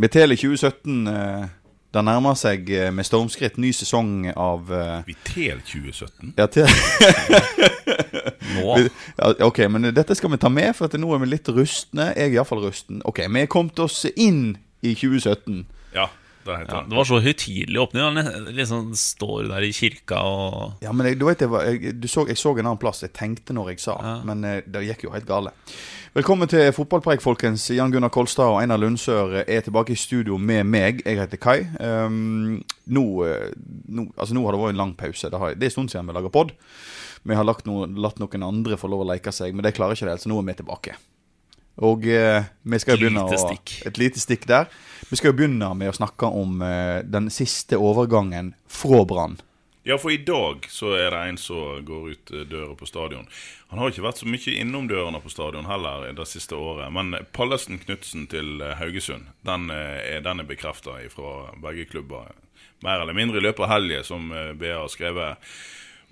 Betele 2017 eh, Det nærmer seg eh, med stormskritt ny sesong av uh, Vitel 2017. ja, til, Nå? ok, men dette skal vi ta med, for at nå er vi litt rustne. Jeg er iallfall rusten. Ok, vi er kommet oss inn i 2017. Ja, det Ja, det. var så høytidelig åpning. Han liksom står der i kirka og Ja, men jeg, du vet, jeg, var, jeg, du så, jeg så en annen plass. Jeg tenkte når jeg sa, Ja. men eh, det gikk jo helt gale. Velkommen til fotballpreik, folkens. Jan Gunnar Kolstad og Einar Lundsør er tilbake i studio med meg. Jeg heter Kai. Um, nå, eh, nå, altså, nå har det vært en lang pause. Det, har, det er en stund siden vi lager pod. Vi har lagt noe, latt noen andre få lov å leke seg, men det klarer ikke det, så nå er vi tilbake. Og eh, vi skal jo begynne lite å. Et lite stikk der. Vi skal jo begynne med å snakke om eh, den siste overgangen fra Brann. Ja, for i dag så er det en som går ut eh, døra på stadion. Han har ikke vært så mye innom dørene på stadion heller det siste året. Men Pallesen Knutsen til eh, Haugesund, den eh, er, den er bekrefta fra begge klubber. Mer eller mindre i løpet av helga, som eh, BA har skrevet.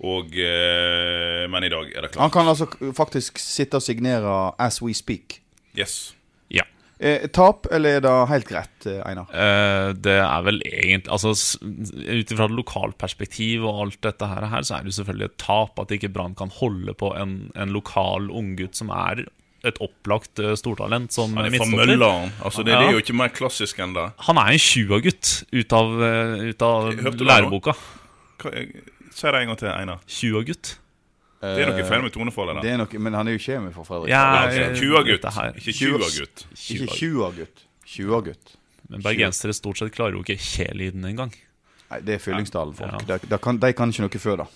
Og, eh, men i dag er det klart. Han kan altså faktisk sitte og signere as we speak. Yes. Ja. Eh, tap, eller er det helt greit, eh, Einar? Eh, det er vel egentlig Altså Ut ifra et lokalperspektiv og alt dette her, her, så er det selvfølgelig et tap at ikke Brann kan holde på en, en lokal unggutt som er et opplagt eh, stortalent som Han fra midtstopper. Altså, det, det er jo ikke mer klassisk enn det. Han er en 20-gutt ut av, eh, ut av læreboka. Si det en gang til, Einar. 20-gutt. Det er noe feil med tonefallet. Det er noe, men han er jo kjemi for Fredrik. Ja, eh, 20-gutt, ikke 20-gutt. Ikke 20-gutt. 20-gutt. Men bergensere stort sett klarer jo ikke Kjelyden engang. Nei, det er Fyllingsdalen, folk. Ja. De, de, kan, de kan ikke noe før, da.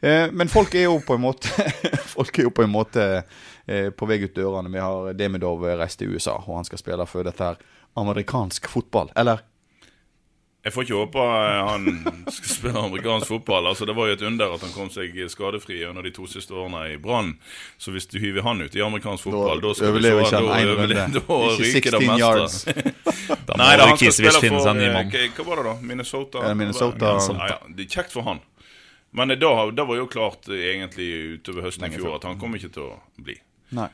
Eh, men folk er jo på en måte Folk er jo på en måte eh, på vei ut dørene. Vi har Demidov reist til USA, og han skal spille for dette her amerikansk fotball. Eller? Jeg får ikke håpe eh, han skal spille amerikansk fotball. Altså, Det var jo et under at han kom seg skadefri under de to siste årene i Brann. Så hvis du hiver han ut i amerikansk fotball, da, skal vi overlever så- ikke han én runde. Ikke ryker det 16 yards. Da må Nei, da, han skal spille for eh, hva var det, da? Minnesota? Ja, Minnesota. Ja, ja, det er kjekt for han. Men eh, da, da var jo klart eh, egentlig utover høsten i fjor at han kommer ikke til å bli. Nei.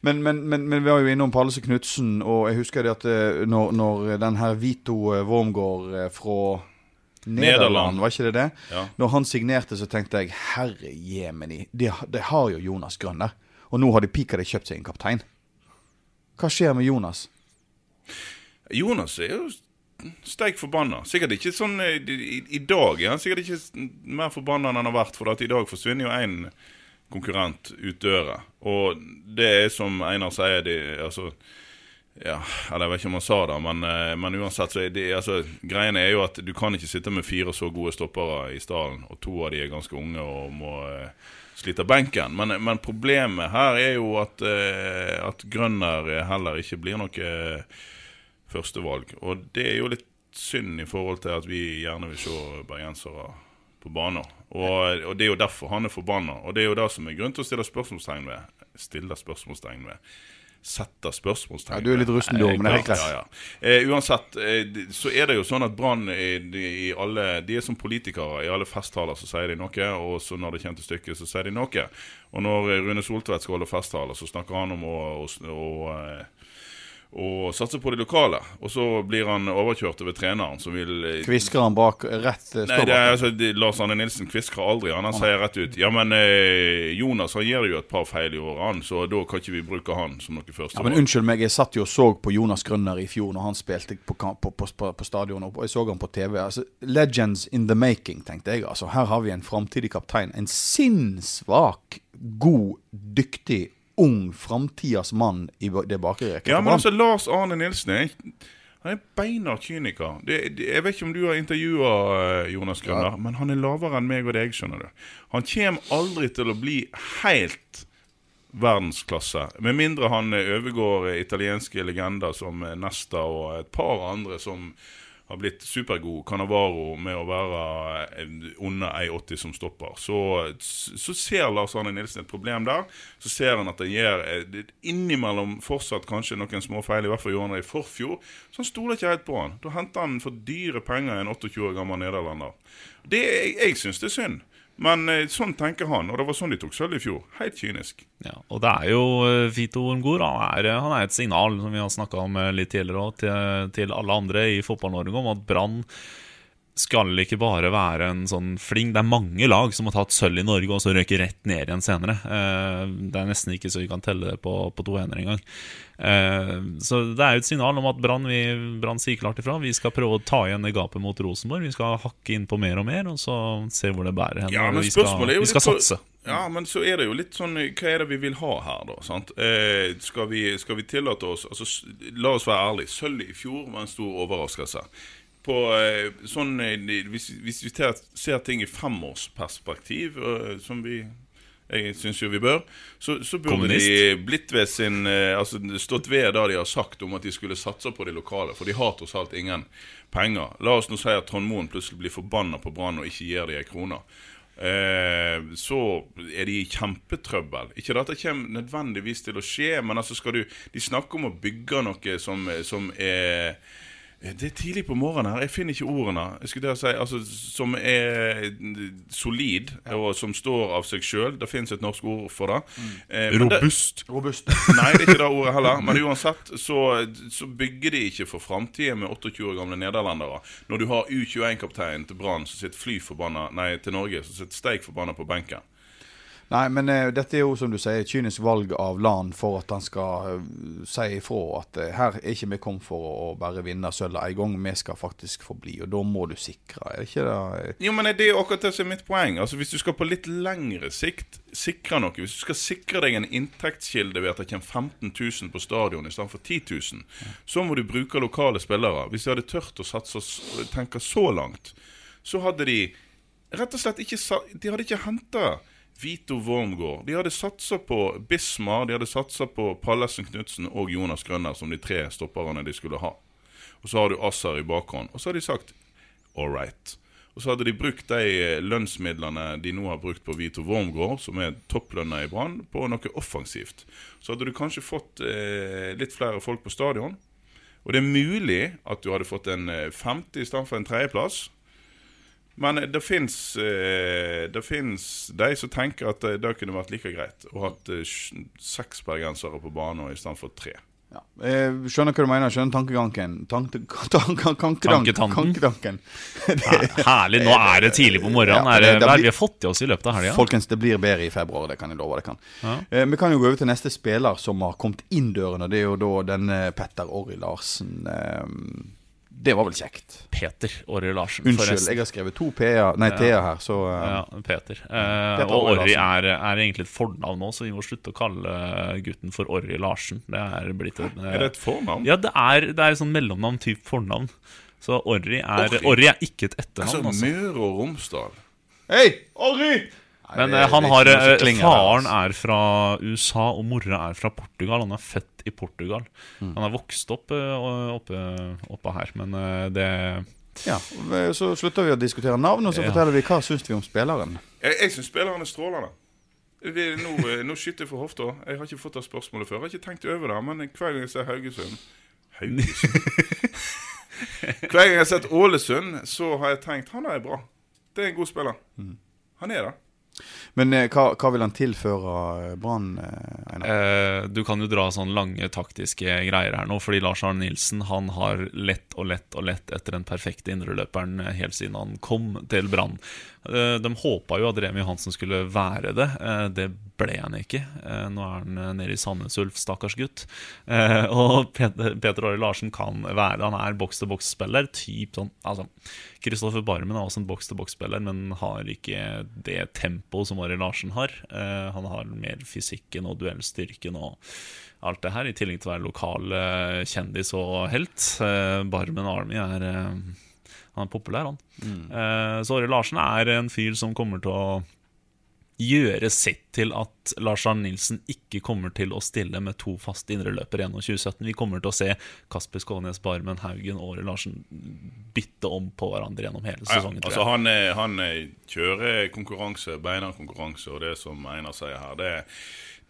Men, men, men, men vi var jo innom Pallese Knutsen, og jeg husker det at eh, når, når den her Vito eh, Wormgård eh, fra Nederland, Nederland. var ikke det det? Ja. Når han signerte, så tenkte jeg herre jemeni, de, de har jo Jonas Grønn der. Og nå har de pika de kjøpt seg en kaptein. Hva skjer med Jonas? Jonas er jo steik forbanna. Sikkert ikke sånn i, i, i dag er han sikkert ikke mer forbanna enn han har vært, for at i dag forsvinner jo én konkurrent ut døra. Og det er som Einar sier, de, altså ja, eller Jeg vet ikke om han sa det, men, eh, men uansett så er det altså, Greiene er jo at du kan ikke sitte med fire så gode stoppere i stallen, og to av de er ganske unge og må eh, slite benken. Men, men problemet her er jo at, eh, at Grønner heller ikke blir noe eh, førstevalg. Og det er jo litt synd i forhold til at vi gjerne vil se bergensere på banen. Og, og det er jo derfor han er forbanna. Og det er jo det som er grunn til å stille spørsmålstegn ved. Stille spørsmålstegn ved. Sette spørsmålstegn Ja, du er litt rusten, du òg, men det er helt greit. Ja, ja. Eh, uansett, eh, så er det jo sånn at Brann i, i alle De er som politikere. I alle festtaler så sier de noe, og så når det kommer til stykket, så sier de noe. Og når eh, Rune Soltvedt skal holde festtaler, så snakker han om å, å, å, eh, satser på det lokale. Og så blir han overkjørt over treneren, som vil eh, Kvisker han bak rett eh, Nei, det er, altså, de, Lars Arne Nilsen kvisker aldri. Han, han sier rett ut Ja, men eh, Jonas han gir jo et par feil i året, han, så da kan ikke vi bruke han som noe første Ja, men Unnskyld meg, jeg satt jo og så på Jonas Grønner i fjor når han spilte på, på, på, på, på stadion, og jeg så han på TV. Altså, Legends in the making, tenkte jeg. Altså, her har vi en framtidig kaptein. En sinnssvak, god, dyktig, ung, framtidas mann i det bakre. Ja, men altså, Lars Arne Nilsen er han er beinhard kyniker. Det, det, jeg vet ikke om du har intervjua Jonas Grønner, men han er lavere enn meg og deg, skjønner du. Han kommer aldri til å bli helt verdensklasse. Med mindre han eh, overgår eh, italienske legender som eh, Nesta og et par andre som har blitt supergod. Canavaro med å være under 1,80 som stopper. Så, så ser Lars Arne Nilsen et problem der. Så ser han at det gjør innimellom fortsatt kanskje noen små feil. I hvert fall gjorde han det i forfjor. Så han stoler ikke helt på han. Da henter han for dyre penger en 28 år gammel nederlender. Det, jeg jeg syns det er synd. Men eh, sånn tenker han, og det var sånn de tok sølv i fjor. Helt kynisk. Ja, og det er jo Fito Vito Ormgård. Han er, han er et signal, som vi har snakka om eh, litt tidligere òg, til, til alle andre i Fotball-Norge om at Brann skal ikke bare være en sånn fling. Det er mange lag som har tatt sølv i Norge og så røker rett ned igjen senere. Eh, det er nesten ikke så vi kan telle det på, på to hender engang. Eh, så det er jo et signal om at Brann sier klart ifra. Vi skal prøve å ta igjen det gapet mot Rosenborg. Vi skal hakke inn på mer og mer, og så se hvor det bærer hen. Ja, men vi skal, vi skal satse. Ja, men så er det jo litt sånn Hva er det vi vil ha her, da? Eh, skal, vi, skal vi tillate oss altså, La oss være ærlige. Sølv i fjor var en stor overraskelse. På, eh, sånn, eh, hvis, hvis vi ter, ser ting i femårsperspektiv, eh, som vi jeg syns jo vi bør, så, så burde Kommunist. de blitt ved sin Altså stått ved det de har sagt om at de skulle satse på de lokale. For de har tross alt ingen penger. La oss nå si at Trond Moen plutselig blir forbanna på Brann og ikke gir de ei krone. Eh, så er de i kjempetrøbbel. Ikke at det kommer nødvendigvis til å skje, men altså skal du De snakker om å bygge noe som, som er det er tidlig på morgenen her. Jeg finner ikke ordene. Jeg skulle si, altså, Som er solid, og som står av seg sjøl. Det fins et norsk ord for det. Eh, Robust. det- Robust. Robust. Nei, det er ikke det ordet heller. Men uansett så, så bygger de ikke for framtida med 28 år gamle nederlendere. Når du har U21-kapteinen til Brann som sitter fly forbanna Nei, til Norge, som sitter steik forbanna på benken. Nei, men uh, dette er jo som du sier, et kynisk valg av LAN for at han skal uh, si ifra at uh, her er ikke vi kommet for å, bare vinne sølvet en gang, vi skal faktisk få bli. Og da må du sikre, er det ikke det? Jo, men Det er akkurat det som er mitt poeng. Altså Hvis du skal på litt lengre sikt sikre noe Hvis du skal sikre deg en inntektskilde ved at det kommer 15 000 på stadion istedenfor 10 000, så må du bruke lokale spillere. Hvis de hadde tørt å satse, tenke så langt, så hadde de rett og slett ikke De hadde ikke henta Vito Wormgård. De hadde satsa på Bismar, de hadde satsa på Pallesen Knutsen og Jonas Grønner som de tre stopperne de skulle ha. Og så har du Assar i bakhånd. Og så har de sagt all right. Og så hadde de brukt de eh, lønnsmidlene de nå har brukt på Vito Wormgård, som er topplønna i Brann, på noe offensivt. Så hadde du kanskje fått eh, litt flere folk på stadion. Og det er mulig at du hadde fått en eh, femte istedenfor en tredjeplass. Men det fins eh, de som tenker at det kunne vært like greit å hatt eh, seks bergensere på banen istedenfor tre. Ja. Eh, skjønner hva du mener, skjønner tankegangen. Tanke, tanke, Tanketanken. Herlig. Nå er det tidlig på morgenen. Ja, det, det- det blir- det vi har fått i oss i løpet av helga? Folkens, det blir bedre i februar, det kan jeg love. det kan. Ja. Eh, vi kan jo gå over til neste spiller som har kommet inn døren, og det er jo da denne Petter Orri Larsen. Eh, det var vel kjekt. Peter Orri Larsen. Unnskyld, forresten. jeg har skrevet to P-er, nei, T-er her, så uh, Ja, Peter. Uh, Peter og Orri er, er egentlig et fornavn nå, så vi må slutte å kalle gutten for Orri Larsen. Det er blitt en, eh, Er det et fornavn? Ja, det er, det er sånn mellomnavn type fornavn. Så Orri er, Orri? Orri er ikke et Altså, etternavn. Altså. Møre og Romsdal. Hei, Orri! Nei, Men det- eh, han det har eh, klinger Faren altså. er fra USA, og mora er fra Portugal. Han er født i Portugal. Mm. Han er vokst opp eh, oppe, oppe her, men det Ja, Så slutter vi å diskutere navn, og så Ja. forteller vi hva syns vi om spilleren. Jeg, jeg syns spilleren er strålende. Vi, nå, nå skyter jeg for hofta. Jeg har ikke fått det spørsmålet før. Jeg har ikke tenkt over det, men hver gang jeg ser Haugesund Haugesund Hver gang jeg har sett Ålesund, så har jeg tenkt han er bra. Det er en god spiller. Han er det. Men eh, hva, hva vil han tilføre eh, Brann, eh, Einar? Eh, du kan jo dra sånne lange taktiske greier her nå, fordi Lars Arne Nilsen han har lett og lett og lett etter den perfekte indreløperen eh, helt siden han kom til Brann. Eh, de håpa jo at Remi Johansen skulle være det. Eh, det ble han ikke. Eh, nå er han nede i Sandnes Ulf, stakkars gutt. Og Peter, Åre Larsen kan være Han er boks-til-boks-spiller. Sånn Altså, Kristoffer Barmen er også en boks-til-boks-spiller, men har ikke det tempoet som Åre Larsen har. Han har mer fysikken og duellstyrken og alt det her, i tillegg til å være lokal kjendis og helt. Barmen Army er Han er populær, han. Eh, så Åre Larsen er en fyr som kommer til å gjøre sitt til at Lars Arne Nilsen ikke kommer til å stille med to faste indreløpere gjennom 2017. Vi kommer til å se Kasper Skånes, Barmen Haugen og Åre Larsen bytte om på hverandre gjennom hele sesongen. Ja, altså han, han kjører konkurranse, beina konkurranse, og det som Einar sier her, det,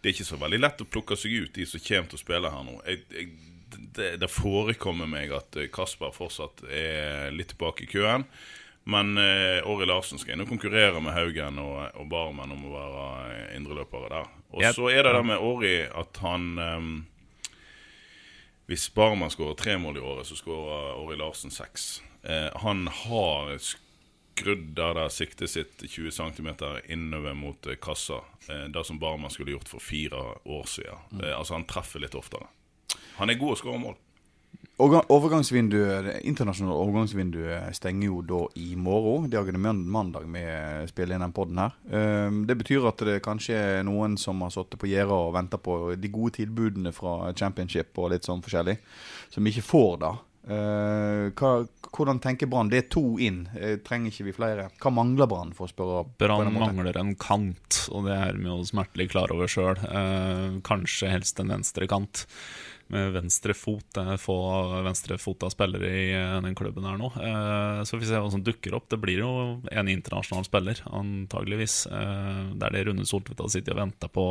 det er ikke så veldig lett å plukke seg ut de som kommer til å spille her nå. Jeg, jeg, det, det forekommer meg at eh, Kasper fortsatt er litt tilbake i køen. Men eh, Åri Larsen skal inn og konkurrere med Haugen og, og Barmen om å være eh, indreløpere der. Og så er det det med Åri at han eh, Hvis Barmen skårer tre mål i året, så skårer Åri Larsen seks. Eh, han har skrudd der det siktet sitt 20 cm innover mot kassa. Eh, det som Barmen skulle gjort for fire år siden. Eh, altså Han treffer litt oftere. Han er god å skåre mål. Overga- Overgangsvinduet, Det internasjonale overgangsvinduet stenger jo da i morgen. Det er man- mandag vi spiller inn den podden her. Um, det betyr at det kanskje er noen som har sittet på gjerdet og venta på de gode tilbudene fra championship og litt sånn forskjellig, som ikke får det. Uh, hva, hvordan tenker Brann? Det er to inn. Eh, trenger ikke vi flere? Hva mangler Brann, for å spørre? Brann mangler en kant, og det er vi jo smertelig klar over sjøl. Eh, kanskje helst en venstre kant. Med venstre fot. Det er få venstrefota spillere i eh, den klubben her nå. Eh, så får vi se hva som dukker opp. Det blir jo en internasjonal spiller, antageligvis. Eh, det er det Rune Soltvedt har sittet og venta på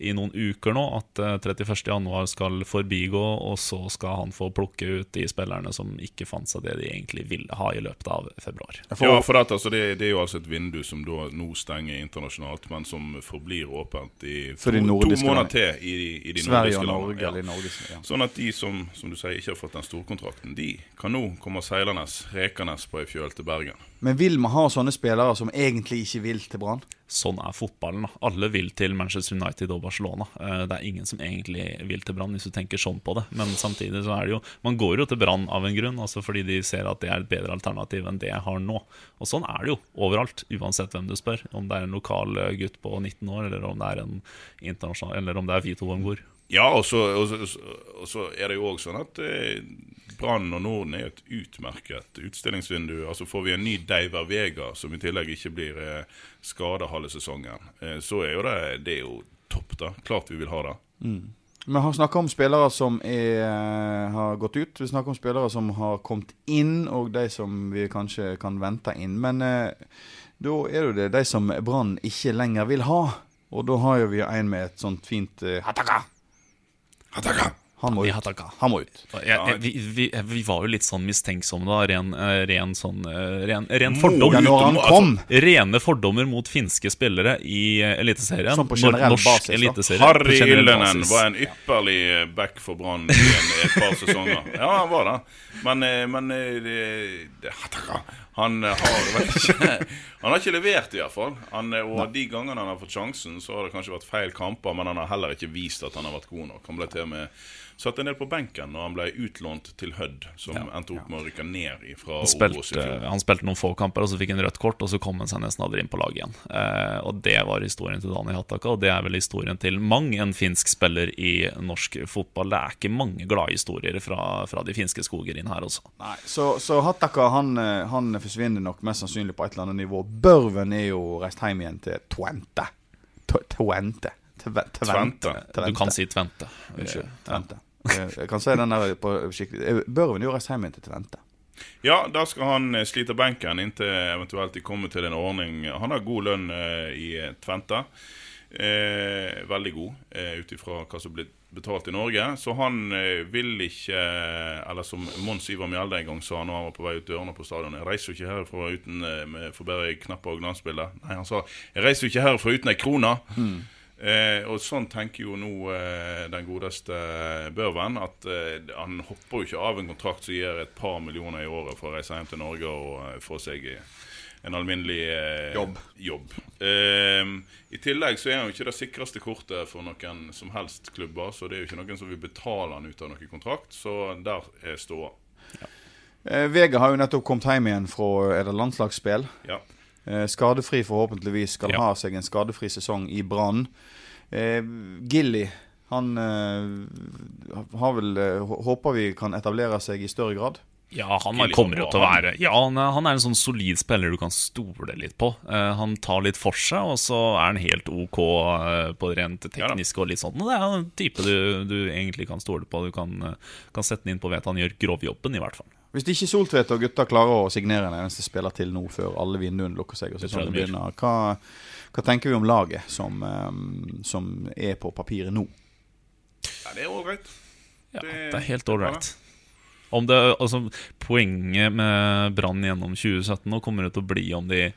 i noen uker nå, at eh, 31.1 skal forbigå, og så skal han få plukke ut de spillerne som ikke fant seg det de egentlig ville ha i løpet av februar. Ja, for det, altså, det, det er jo altså et vindu som da nå stenger internasjonalt, men som forblir åpent i to, to måneder til i, i de Sverige nordiske og landene. Norge, Ja. Norge, ja. Sånn at de som som du sier ikke har fått den storkontrakten, de kan nå komme seilende, rekende på ei fjøl til Bergen. Men vil vi ha sånne spillere som egentlig ikke vil til Brann? Sånn er fotballen. da. Alle vil til Manchester United og Barcelona. Eh, Det er ingen som egentlig vil til Brann, hvis du tenker sånn på det. Men samtidig så er det jo Man går jo til Brann av en grunn, altså fordi de ser at det er et bedre alternativ enn det jeg har nå. Og sånn er det jo overalt, uansett hvem du spør. Om det er en lokal eh, gutt på 19 år, eller om det er en internasjonal Eller om det er Vito Wormgård. Ja, og så er det jo òg sånn at eh, Brann og Norden er et utmerket utstillingsvindu. Altså Får vi en ny Deiver Vega, som i tillegg ikke blir eh, skada halve sesongen, eh, så er jo det, det er jo topp, da. Klart vi vil ha det. Vi har snakka om spillere som er, eh, har gått ut. Vi snakker om spillere som har kommet inn, og de som vi kanskje kan vente inn. Men eh, da er det jo de som Brann ikke lenger vil ha. Og da har jo vi en med et sånt fint eh, Hataka! Han må Vi ut. Han må ut. Jeg, jeg, vi, vi, vi var jo litt sånn mistenksomme, da. Ren, eh, ren sånn eh, Ren, ren fordom. Altså! Rene fordommer mot finske spillere i eh, Eliteserien. Sånn på generell norsk basis, Eliteserien, Harry Yllenen var en ypperlig back for Brann i et par sesonger. Ja, han var det. Men, men det, det, han eh, har ikke Han har ikke levert, i hvert fall. Han, eh, og de gangene han har fått sjansen, så har det kanskje vært feil kamper, men han har heller ikke vist at han har vært god nok. Han ble til og med satt en del på benken når han ble utlånt til Hødd, som endte opp med å rykke ned fra Han spilte, han spilte noen få kamper, og så fikk han rødt kort, og så kom han seg nesten aldri inn på laget igjen. Eh, og Det var historien til Dani Hattaka, og det er vel historien til mang en finsk spiller i norsk fotball. Det er ikke mange gladhistorier fra, fra de finske skoger inn her, også. Nei, så, så Hattaka han, eh, han forsvinner nok mest sannsynlig på et eller annet nivå. Børven er jo reist hjem igjen til Twente. Twente. Tvente. Tvente. Du kan si Tvente. Unnskyld. Tvente. Eh, Jeg kan si den der på skikkelig eh, Børven er jo reist hjem igjen til Tvente. Ja, da skal han eh, slite benken inntil eventuelt de kommer til en ordning. Han har god lønn eh, i Twente Tvente. Eh, veldig god, eh, ut ifra hva som blir betalt i Norge. Så han eh, vil ikke eh, Eller som Mons Ivar Mjelde en gang sa når han var på vei ut dørene på stadion Jeg reiser jo ikke herfra uten eh, med for bare knapper og glansbilde. Nei, han sa jeg reiser jo ikke herfra uten ei krone. Eh, og sånn tenker jo nå eh, den godeste Børven. At eh, han hopper jo ikke av en kontrakt som gir et par millioner i året for å reise hjem til Norge og få seg eh, en alminnelig eh, Jobb. jobb. Eh, I tillegg så er han jo ikke det sikreste kortet for noen som helst klubber. Så det er jo ikke noen som vil betale han ut av noen kontrakt. Så der er ståa. Eh, Vega har jo nettopp kommet hjem igjen fra er det landslagsspill. Ja. Eh, skadefri forhåpentligvis. Skal Ja. ha seg en skadefri sesong i Brann. Eh, Gilly, han eh, har vel Håper vi kan etablere seg i større grad. Ja, han kommer jo til å være Ja, han er, han er en sånn solid spiller du kan stole litt på. Uh, han tar litt for seg, og så er han helt ok uh, på det rent tekniske og litt sånn. Og det er en type du, du egentlig kan stole på. Du kan, uh, kan sette den inn på vet han gjør grovjobben, i hvert fall. Hvis ikke Soltvedt og gutta klarer å signere en eneste spiller til nå før alle vinduene lukker seg, og sesongen begynner, hva, hva tenker vi om laget som, um, som er på papiret nå? Ja, det er ålreit. Ja, Det- det er helt ålreit. Om det, altså, poenget med Brann gjennom 2017 nå kommer det til å bli om de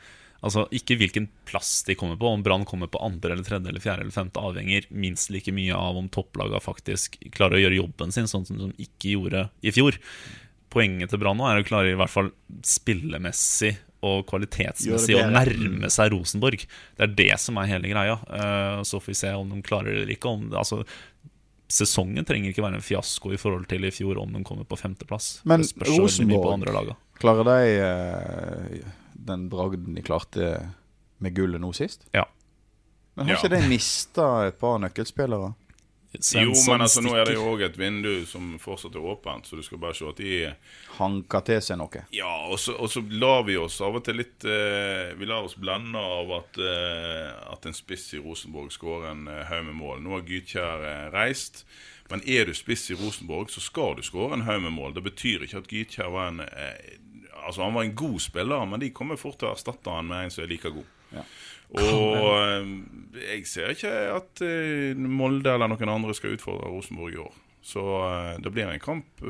Altså Ikke hvilken plass de kommer på, om Brann kommer på andre eller tredje eller fjerde eller femte, avhenger minst like mye av om topplaga faktisk klarer å gjøre jobben sin, sånn som de ikke gjorde i fjor. Poenget til Brann nå er å klare i hvert fall spillemessig og kvalitetsmessig å nærme seg Rosenborg. Det er det som er hele greia. Eh, Så får vi se om de klarer det eller ikke. Om, altså, sesongen trenger ikke være en fiasko i forhold til i fjor om den kommer på femteplass. Men Rosenborg-. Klarer de uh, den bragden de klarte med gullet nå sist? Ja. Men har Ja. ikke de mista et par nøkkelspillere? Jo, men altså, nå er det jo òg et vindu som fortsatt er åpent, så du skal bare se at de Hanka til seg noe? Ja, og så, og så lar vi oss av og til litt eh, Vi lar oss blende av at, eh, at en spiss i Rosenborg skårer en eh, haug med mål. Nå har Gytkjær eh, reist, men er du spiss i Rosenborg, så skal du skåre en haug med mål. Det betyr ikke at Gytkjær var en eh, Altså, han var en god spiller, men de kommer fort til å erstatte han med en som er like god. Ja. Og eh, jeg ser ikke at eh, Molde eller noen andre skal utfordre Rosenborg i år. Så eh, det blir en kamp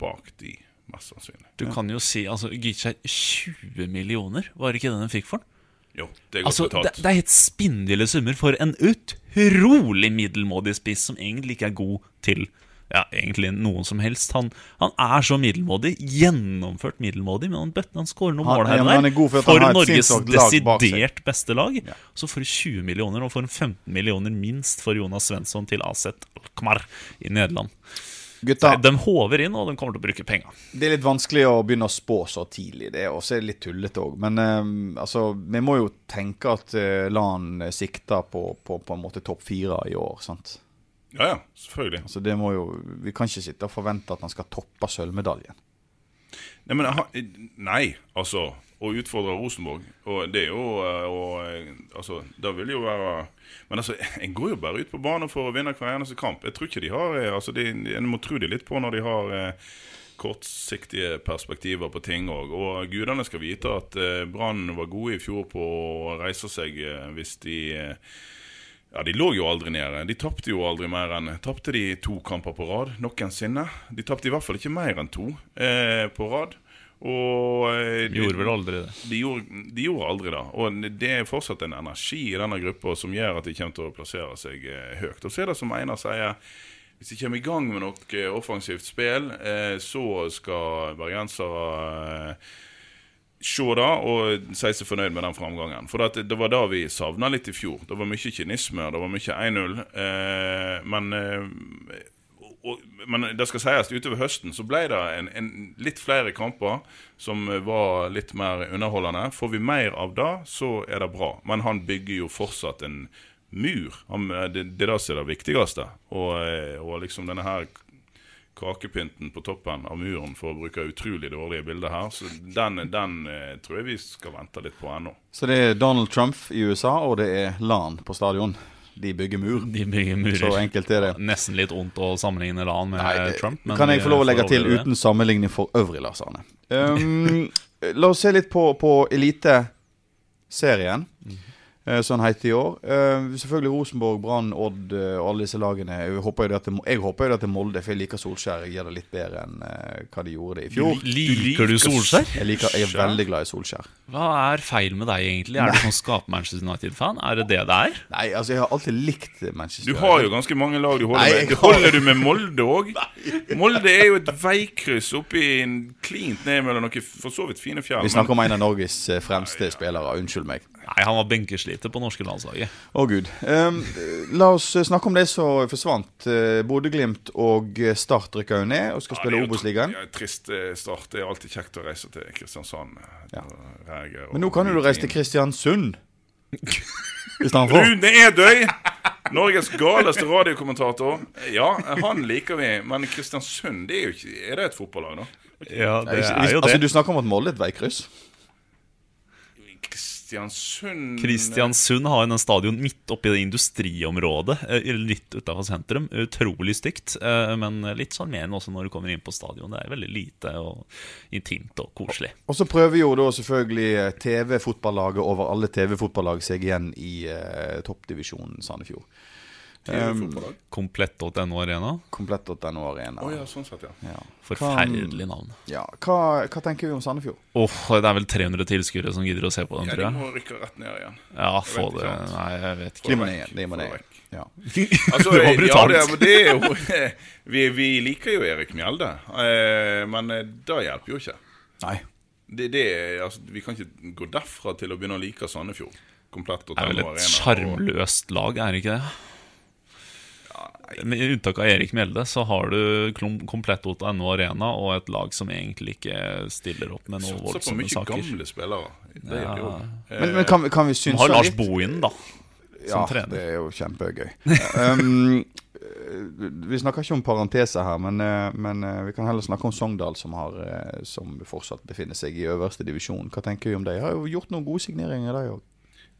bak de, mest sannsynlig. Du kan jo si altså, Gytkjær 20 millioner, var det ikke det den fikk for den? Jo, det er godt Altså, betalt. det er helt spinndille summer for en utrolig middelmådig spiss som egentlig ikke er god til ja, egentlig noen som helst. Han, han er så middelmådig, gjennomført middelmådig, men han bøtten han skårer noen mål her og der. er for For Norges desidert beste lag. Ja. Så får du 20 millioner, og får en 15 millioner minst for Jonas Svensson til AZ Alkmaar i Nederland. Gutta, De håver inn, og de kommer til å bruke penger. det er litt vanskelig å begynne å spå så tidlig. Det er også litt tullete òg. Men eh, altså, vi må jo tenke at uh, LAN sikter på, på, på en måte topp fire i år. sant? Ja, ja, selvfølgelig. Altså, det må jo, Vi kan ikke sitte og forvente at han skal toppe sølvmedaljen. Nei, men, nei, altså Å utfordre Rosenborg Og det er jo eh, og, eh, Altså, det vil jo være Men altså, en går jo bare ut på banen for å vinne hver eneste kamp. Jeg tror ikke de har eh, Altså, de, En må tro de litt på når de har eh, kortsiktige perspektiver på ting òg. Og gudene skal vite at eh, Brann var gode i fjor på å reise seg eh, hvis de eh, ja, De lå jo aldri nede. De tapte jo aldri mer enn Tapte de to kamper på rad noensinne? De tapte i hvert fall ikke mer enn to eh, på rad. Og eh, de, Gjorde vel aldri det. de, gjorde, de gjorde aldri det. Og det er fortsatt en energi i denne gruppa som gjør at de kommer til å plassere seg eh, høyt. Og så er det som Einar sier, hvis de kommer i gang med noe eh, offensivt spill, eh, så skal bergensere eh, se det og si seg fornøyd med den framgangen. For at det var da vi savna litt i fjor. Det var mye kynisme, det var mye 1-0. Eh, men, eh, og, men det skal sies, utover høsten så ble det en, en litt flere kamper som var litt mer underholdende. Får vi mer av det, så er det bra. Men han bygger jo fortsatt en mur. Han, det, det er det som er det viktigste. Og, eh, og liksom denne her kakepynten på toppen av muren, for å bruke utrolig dårlige bilder her. Så den, den eh, tror jeg vi skal vente litt på ennå. Så det er Donald Trump i USA, og det er LAN på stadion. De bygger mur. De bygger murer. Så enkelt er det. Nesten litt vondt å sammenligne LAN med Nei, det Trump. men kan jeg få lov å legge til det. uten sammenligning for øvrig, Lars Arne. Um, la oss se litt på, på Eliteserien, eh, som han heter i år. Eh, selvfølgelig Rosenborg, Brann, Odd eh, og alle disse lagene. Jeg håper jo det at det, jeg håper jo det at er Molde, for jeg liker Solskjær. Jeg gjør det litt bedre enn eh, hva de gjorde det i fjor. Liker du Solskjær? Jeg, liker, jeg er veldig glad i Solskjær. Hva er feil med deg, egentlig? Er du sånn skap-Manchester United-fan? Er det det det er? Nei, altså, jeg har alltid likt Manchester Du har jo ganske mange lag du holder Nei, med. Det Du holder du med Molde òg? Molde er jo et veikryss oppi en klint ned mellom noen for så vidt fine fjell. Vi snakker om en av Norges eh, fremste spillere. Unnskyld meg. Nei, han var benkesliter på norske landslaget. Å gud. Um, la oss snakke om det som forsvant. Uh, Bodø-Glimt og Start rykker jo ned og skal spille Obos-ligaen. Ja, trist eh, start. Det er alltid kjekt å reise til Kristiansand. Ja. Og Men nå kan jo du reise til Kristiansund. istedenfor. Rune Edøy! Norges galeste radiokommentator. Ja, han liker vi, men Kristiansund det er jo ikke Er det et fotballag, da? Ja, det er jo det. Altså, du snakker om at Molde er et veikryss? Kristiansund Kristiansund har jo den stadion midt oppi det industriområdet, eh, litt utafor sentrum. Utrolig stygt, eh, men litt sjarmerende også når du kommer inn på stadion. Det er veldig lite og intimt og koselig. Og så prøver jo da selvfølgelig eh, TV-fotballaget over alle TV-fotballag seg igjen i toppdivisjonen Sandefjord. TV-fotballag. Komplett.no Arena. Komplett.no Arena. Oh, ja, sånn sett, ja. Ja. Forferdelig navn. Ja. Hva, hva tenker vi om Sandefjord? Åh, Det er vel 300 tilskuere som gidder å se på den, ja tror de må rykke rett ned igjen. Ja, Jeg få det ikke. Nei, jeg vet De ikke. må ned. De må Få ned. vekk. Ja. Altså, Det var ja, brutalt. det, det er jo vi, vi liker jo Erik Mjelde, eh, men eh, det hjelper jo ikke. Nei. Det, det, altså, vi kan ikke gå derfra til å begynne å like Sandefjord. Komplett og Det er vel et Arena, sjarmløst lag, er det ikke det? Med unntak av Erik Mjelde, så har du komplett.no Arena og et lag som egentlig ikke stiller opp med noen Satser på mye saker. gamle spillere. Det Ja. gjør jo. Men, men kan, vi- kan vi De synse har Lars Bohin, da. da. Ja, trener. det er jo kjempegøy. um, vi snakker ikke om parenteser her, men, eh, men eh, vi kan heller snakke om Sogndal, som, har, eh, som fortsatt befinner seg i øverste divisjon. Hva tenker vi om det? De har jo gjort noen gode signeringer, de òg.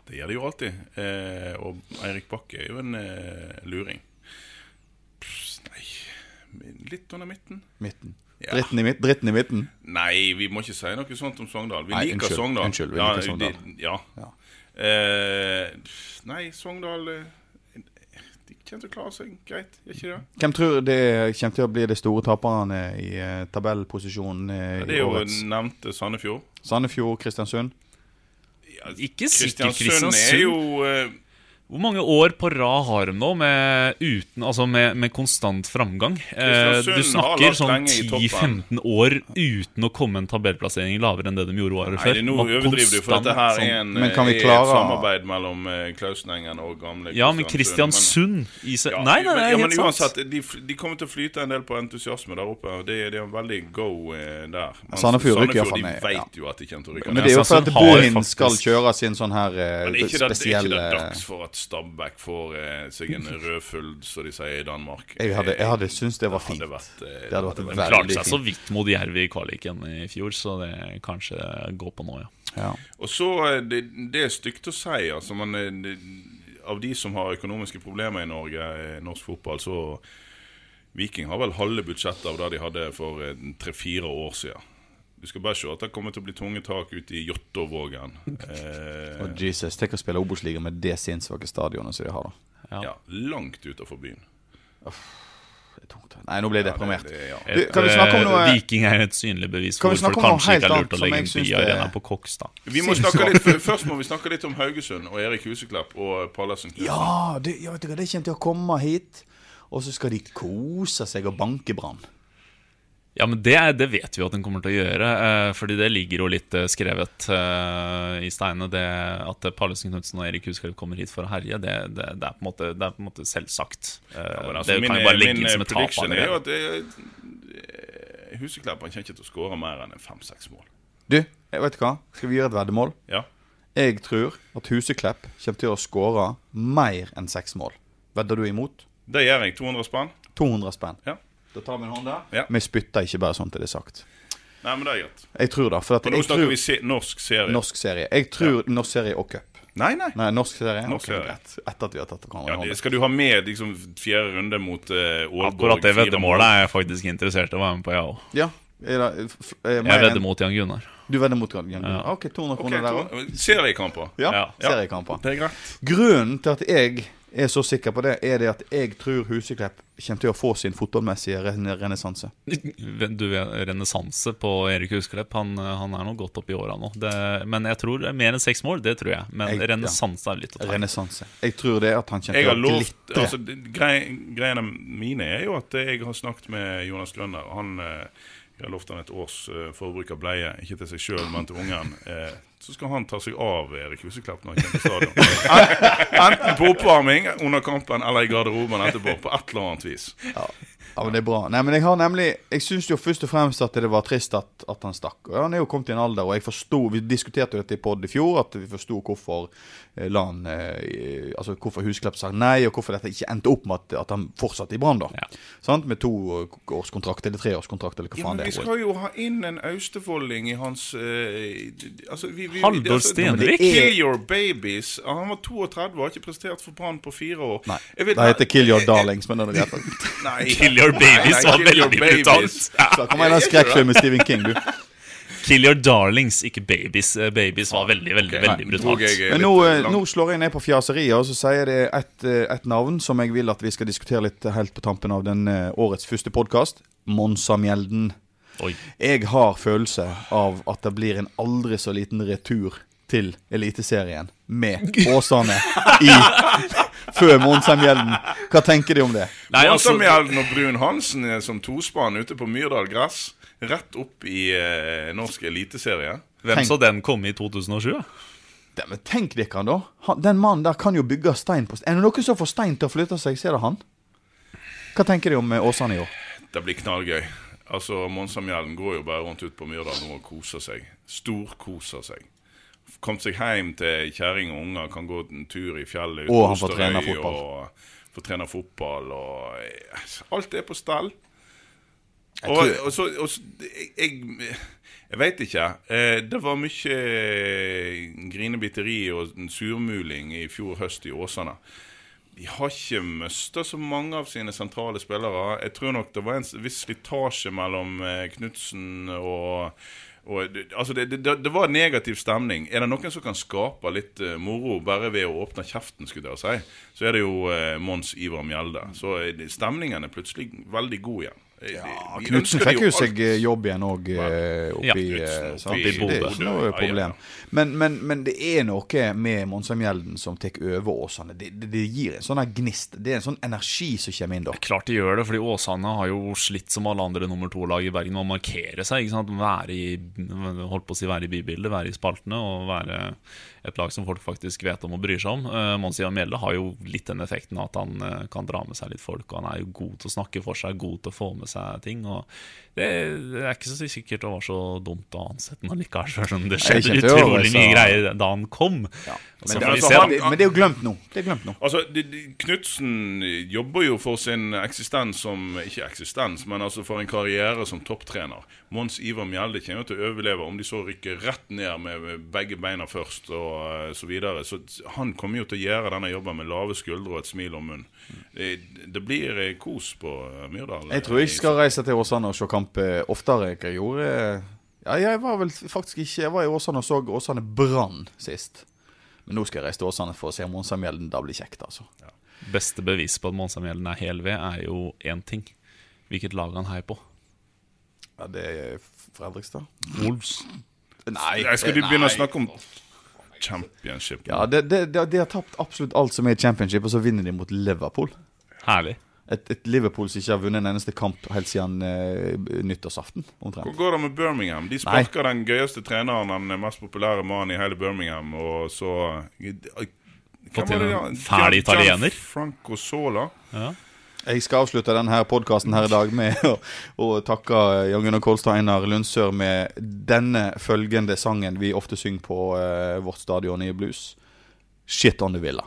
Det gjør de jo alltid. Eh, og Eirik Bakke er jo en eh, luring. Litt under midten. Midten. Ja. Dritten, i midt, dritten i midten. Nei, vi må ikke si noe sånt om Sogndal. Vi Nei, liker unnskyld, Sogndal. unnskyld, vi ja, liker Sogndal. De, ja. Ja. Eh, nei, Sogndal eh, De kommer til å klare seg greit, gjør ikke det? Hvem tror det kommer til å bli de store taperne i eh, tabellposisjonen Ja, det er jo årets? nevnte Sandefjord. Sandefjord, Kristiansund. Ikke sikkert Kristiansund Kristiansund er jo eh, Hvor mange år på rad har de nå med, uten, altså med, med konstant framgang? Eh, du snakker sånn lenge i toppen. 10-15 år uten å komme en tabellplassering lavere enn det de gjorde året før. er nå overdriver du, for dette her sånn- er, en, Men kan vi er klare- et samarbeid mellom eh, Klausenengen og gamle Ja, men Kristiansund i seg Ja, Nei, nei, er ja, men helt sant. de, de kommer til å flyte en del på entusiasme der oppe. og Det, det er veldig go eh, der. Men Sandefjord rykker iallfall ned. de vet ja. jo at de kommer til å rykke Men det er jo for at Kristiansund Bohin skal kjøre sin sånn her spesielle det, er ikke dags for at Stabæk får eh, seg en rødfull, som de sier i Danmark? Jeg hadde, jeg hadde syntes det var fint. hadde vært, eh, Det hadde vært veldig fint. klarte seg så vidt mot Jerv i kvaliken i fjor, så det kanskje går på nå, ja. Ja. Og så, eh, det, det er stygt å si, altså, men eh, det, av de som har økonomiske problemer i Norge, eh, norsk fotball, så Viking har vel halve budsjettet av det de hadde for eh, tre-fire år siden. Du skal bare se at det kommer til å bli tunge tak ute i Jåttåvågen. Eh, oh, Jesus, tenk å spille Obos-liga med det sinnssvake stadionet som de har, da. Ja. ja, langt utenfor byen. Det er tungt. Nei, nå ble jeg deprimert. Ja, det, det, ja. Du, kan vi snakke om Eh, noe Viking er et synlig bevis Kan for hvorfor det kanskje ikke er lurt å legge en byarena på Kokstad. Vi må snakke litt, først må vi snakke litt om Haugesund og Erik Huseklepp og Pallesen Ja, det, ja, vet det kommer til å komme hit, og så skal de kose seg og banke Brann. Ja, men det, det vet vi jo at den kommer til å gjøre. Eh, fordi det ligger jo litt eh, skrevet eh, i steinene. Det at Pallesen Knutsen og Erik Husklepp kommer hit for å herje, det, det, det, er, på måte, det er på en måte selvsagt. Eh, ja, altså, det min, kan jo bare legge inn som et tap. prediction er jo at eh, Huseklepp kommer ikke til å skåre mer enn en fem-seks mål. Du, jeg vet hva? Skal vi gjøre et veddemål? Ja. Jeg tror at Huseklepp kommer til å skåre mer enn seks mål. Vedder du imot? Det gjør jeg. 200 spenn. 200 spenn. Ja. Da tar vi en hånd der. Ja. Vi spytter ikke bare sånn til det er sagt. Nei, men det er greit. Jeg tror det. For at nå snakker vi se norsk serie. norsk serie. Jeg tror norsk serie og cup. Nei, nei. Nei, norsk serie. Norsk okay, serie. greit. Etter at vi har tatt hverandre Ja, det, skal du ha med liksom, fjerde runde mot uh, Ålborg? Akkurat det veddemålet er jeg faktisk interessert i å være med på, jeg òg. Ja. Er det, er Jeg vedder mot Jan Gunnar. Du vedder mot Jan Gunnar? Ja. Ok, 200 kroner okay, der òg. Seriekamper. Ja, Ja. seriekamper. Det er greit. Grunnen til at jeg er så sikker på det, er det at jeg tror Huseklepp kommer til å få sin fotballmessige ren- renessanse. Renessanse på Erik Huseklepp? Han, han er nå godt opp i åra nå. Det, men jeg tror mer enn seks mål, det tror jeg. Men renessanse ja. er litt å ta. Renessanse. Jeg tror det at han kommer Jeg til å glitre. altså, grei, Greiene mine er jo at jeg har snakket med Jonas Grønner. Han eh, Jeg har lovt han et års eh, forbruk av bleie, ikke til seg sjøl, men til ungen. Eh, så skal han ta seg av Erik Huseklepp når han kommer på stadion. Enten på oppvarming under kampen eller i garderoben etterpå. På et eller annet vis. Ja, men Det er bra. Nei, men Jeg har nemlig Jeg syns jo først og fremst at det var trist at, at han stakk. Og Han er jo kommet i en alder, og jeg forstod Vi diskuterte jo dette i pod i fjor, at vi forsto hvorfor eh, la han eh, Altså hvorfor Husklepp sa nei, og hvorfor dette ikke endte opp med at, at han fortsatte i Brann, da. Ja. Sant? Med to årskontrakt eller treårskontrakt, eller hva Ja, faen det vi er. skal jo ha inn en austefolling i hans eh, altså, vi, vi, Haldor altså, Stenvik? Kill Your Babies. Han var 32 og har ikke prestert for Brann på fire år. Nei, Jeg vet- det heter Kill Your Darlings, men det er greit. Kill Your Babies var Kill Your veldig brutalt. Så kan en skrekkfilm med Stephen King, du. Kill Your Darlings, ikke Babies. Eh, Babies var veldig, veldig, veldig brutalt. Men nå, eh, nå slår jeg ned på fjaseriet, og så sier det et, eh, et navn som jeg vil at vi skal diskutere litt helt på tampen av den årets første podkast. Monsa Mjelden. Oi. Jeg har følelse av at det blir en aldri så liten retur til Eliteserien med Åsane i før Monsa Mjelden. Hva tenker de om det? Nei, altså, Monsamjelden og Brun Hansen er som tospann ute på Myrdal gress. Rett opp i eh, norsk eliteserie. hvem tenk- så den komme i 2007? da? Ja, men tenk dere, da. Han, den mannen der kan jo bygge stein på stein. Er det noen som får stein til å flytte seg, ser er det han. Hva tenker de om eh, Åsane i år? Det blir knallgøy. Altså, Monsamjelden går jo bare rundt ut på Myrdal nå og koser seg. Storkoser seg. Kom seg hjem til kjerring og unger, kan gå en tur i fjellet. Og han får trene fotball. Og får trene fotball og eh, Alt er på stell. Jeg Og, og så, og så Jeg, jeg veit ikke. Eh, det var mye grinebiteri og surmuling i fjor høst i Åsane. De har ikke mista så mange av sine sentrale spillere. Jeg tror nok det var en viss slitasje mellom eh, Knutsen og og, altså det, det, det var negativ stemning. Er det noen som kan skape litt uh, moro bare ved å åpne kjeften, skulle jeg si, så er det jo uh, Mons Ivar Mjelde. Så stemningen er plutselig veldig god igjen. Eh, Ja, vi Knutsen fikk jo seg eh, jobb igjen òg Ja, oppi Knudsen eh, sant? Det er ikke noe Ja, ja, ja. problem. Men, men, men det er noe med Monsamjelden som tar over Åsane. Det, det, det gir en sånn gnist. Det er en sånn energi som kommer inn da. Klart de gjør det, fordi Åsane har jo slitt som alle andre nummer to-lag i Bergen med å markere seg. ikke sant? Være i, holdt på å si være i bybildet, være i spaltene og være et lag som folk faktisk vet om og bryr seg om. Uh, Mons Ivar Mjelde har jo litt den effekten at han eh, kan dra med seg litt folk. og Han er jo god til å snakke for seg, god til å få med seg ting. og Det, det er ikke så sikkert det var så dumt å ansette ham likevel, selv om det skjedde utrolig mye greier da han kom. Ja. Men det, altså, han- men det er jo glemt nå. Det er glemt nå. Altså, Knutsen jobber jo for sin eksistens som Ikke eksistens, men altså for en karriere som topptrener. Mons Ivar Mjelde kommer jo til å overleve om de så rykker rett ned med begge beina først og eh, så videre. Så han kommer jo til å gjøre denne jobben med lave skuldre og et smil om munnen. Det, det blir eh, kos på eh, Myrdal. Jeg tror jeg skal reise til Åsane og se kamp eh, oftere enn jeg gjorde. Ja, jeg var vel faktisk ikke Jeg var i Åsane og så Åsane Brann sist. Men nå skal jeg reise til Åsane for å se Monsamjelden. Da blir det kjekt, altså. Beste bevis på at Monsamjelden er hel ved, er jo én ting. Hvilket lag han heier på. Ja, det er Fredrikstad. Wolves. Nei, jeg skal de begynne å snakke om championship? Ja, de, de, de, de har tapt absolutt alt som er i championship, og så vinner de mot Liverpool. Herlig. Et, et Liverpool som ikke har vunnet en eneste kamp helt siden eh, nyttårsaften. Hvor går det med Birmingham? De sparker den gøyeste treneren, den mest populære mannen i hele Birmingham, og så Fått var inn det, en fæl italiener. Franco Sola. Jeg skal avslutte denne podkasten her i dag med å, å takke Jan Gunnar Kolstad Einar Lundsør med denne følgende sangen vi ofte synger på eh, vårt stadion i blues. Shit on the villa.